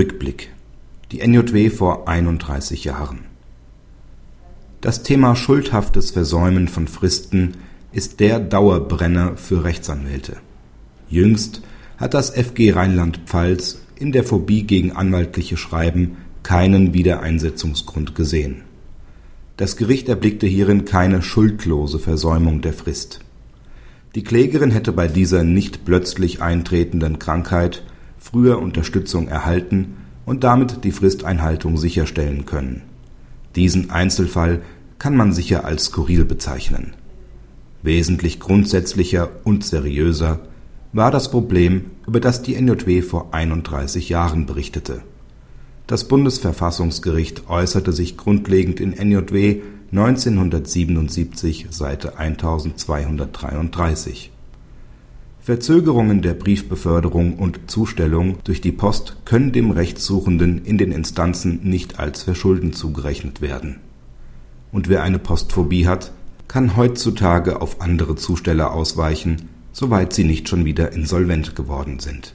Rückblick. Die NJW vor 31 Jahren. Das Thema schuldhaftes Versäumen von Fristen ist der Dauerbrenner für Rechtsanwälte. Jüngst hat das FG Rheinland-Pfalz in der Phobie gegen anwaltliche Schreiben keinen Wiedereinsetzungsgrund gesehen. Das Gericht erblickte hierin keine schuldlose Versäumung der Frist. Die Klägerin hätte bei dieser nicht plötzlich eintretenden Krankheit früher Unterstützung erhalten und damit die Fristeinhaltung sicherstellen können. Diesen Einzelfall kann man sicher als skurril bezeichnen. Wesentlich grundsätzlicher und seriöser war das Problem, über das die NJW vor 31 Jahren berichtete. Das Bundesverfassungsgericht äußerte sich grundlegend in NJW 1977 Seite 1233. Verzögerungen der Briefbeförderung und Zustellung durch die Post können dem Rechtssuchenden in den Instanzen nicht als Verschulden zugerechnet werden. Und wer eine Postphobie hat, kann heutzutage auf andere Zusteller ausweichen, soweit sie nicht schon wieder insolvent geworden sind